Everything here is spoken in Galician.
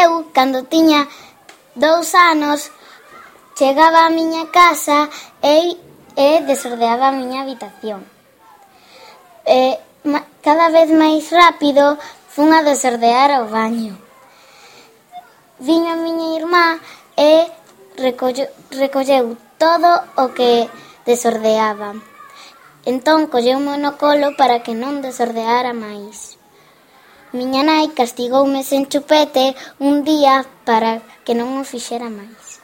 Eu, cando tiña dous anos, chegaba á miña casa e, e desordeaba a miña habitación. E, ma, cada vez máis rápido fun a desordear o baño. Viña a miña irmá e recollo, recolleu todo o que desordeaba. Entón colleu monocolo para que non desordeara máis. Miña nai castigoume sen chupete un día para que non o fixera máis.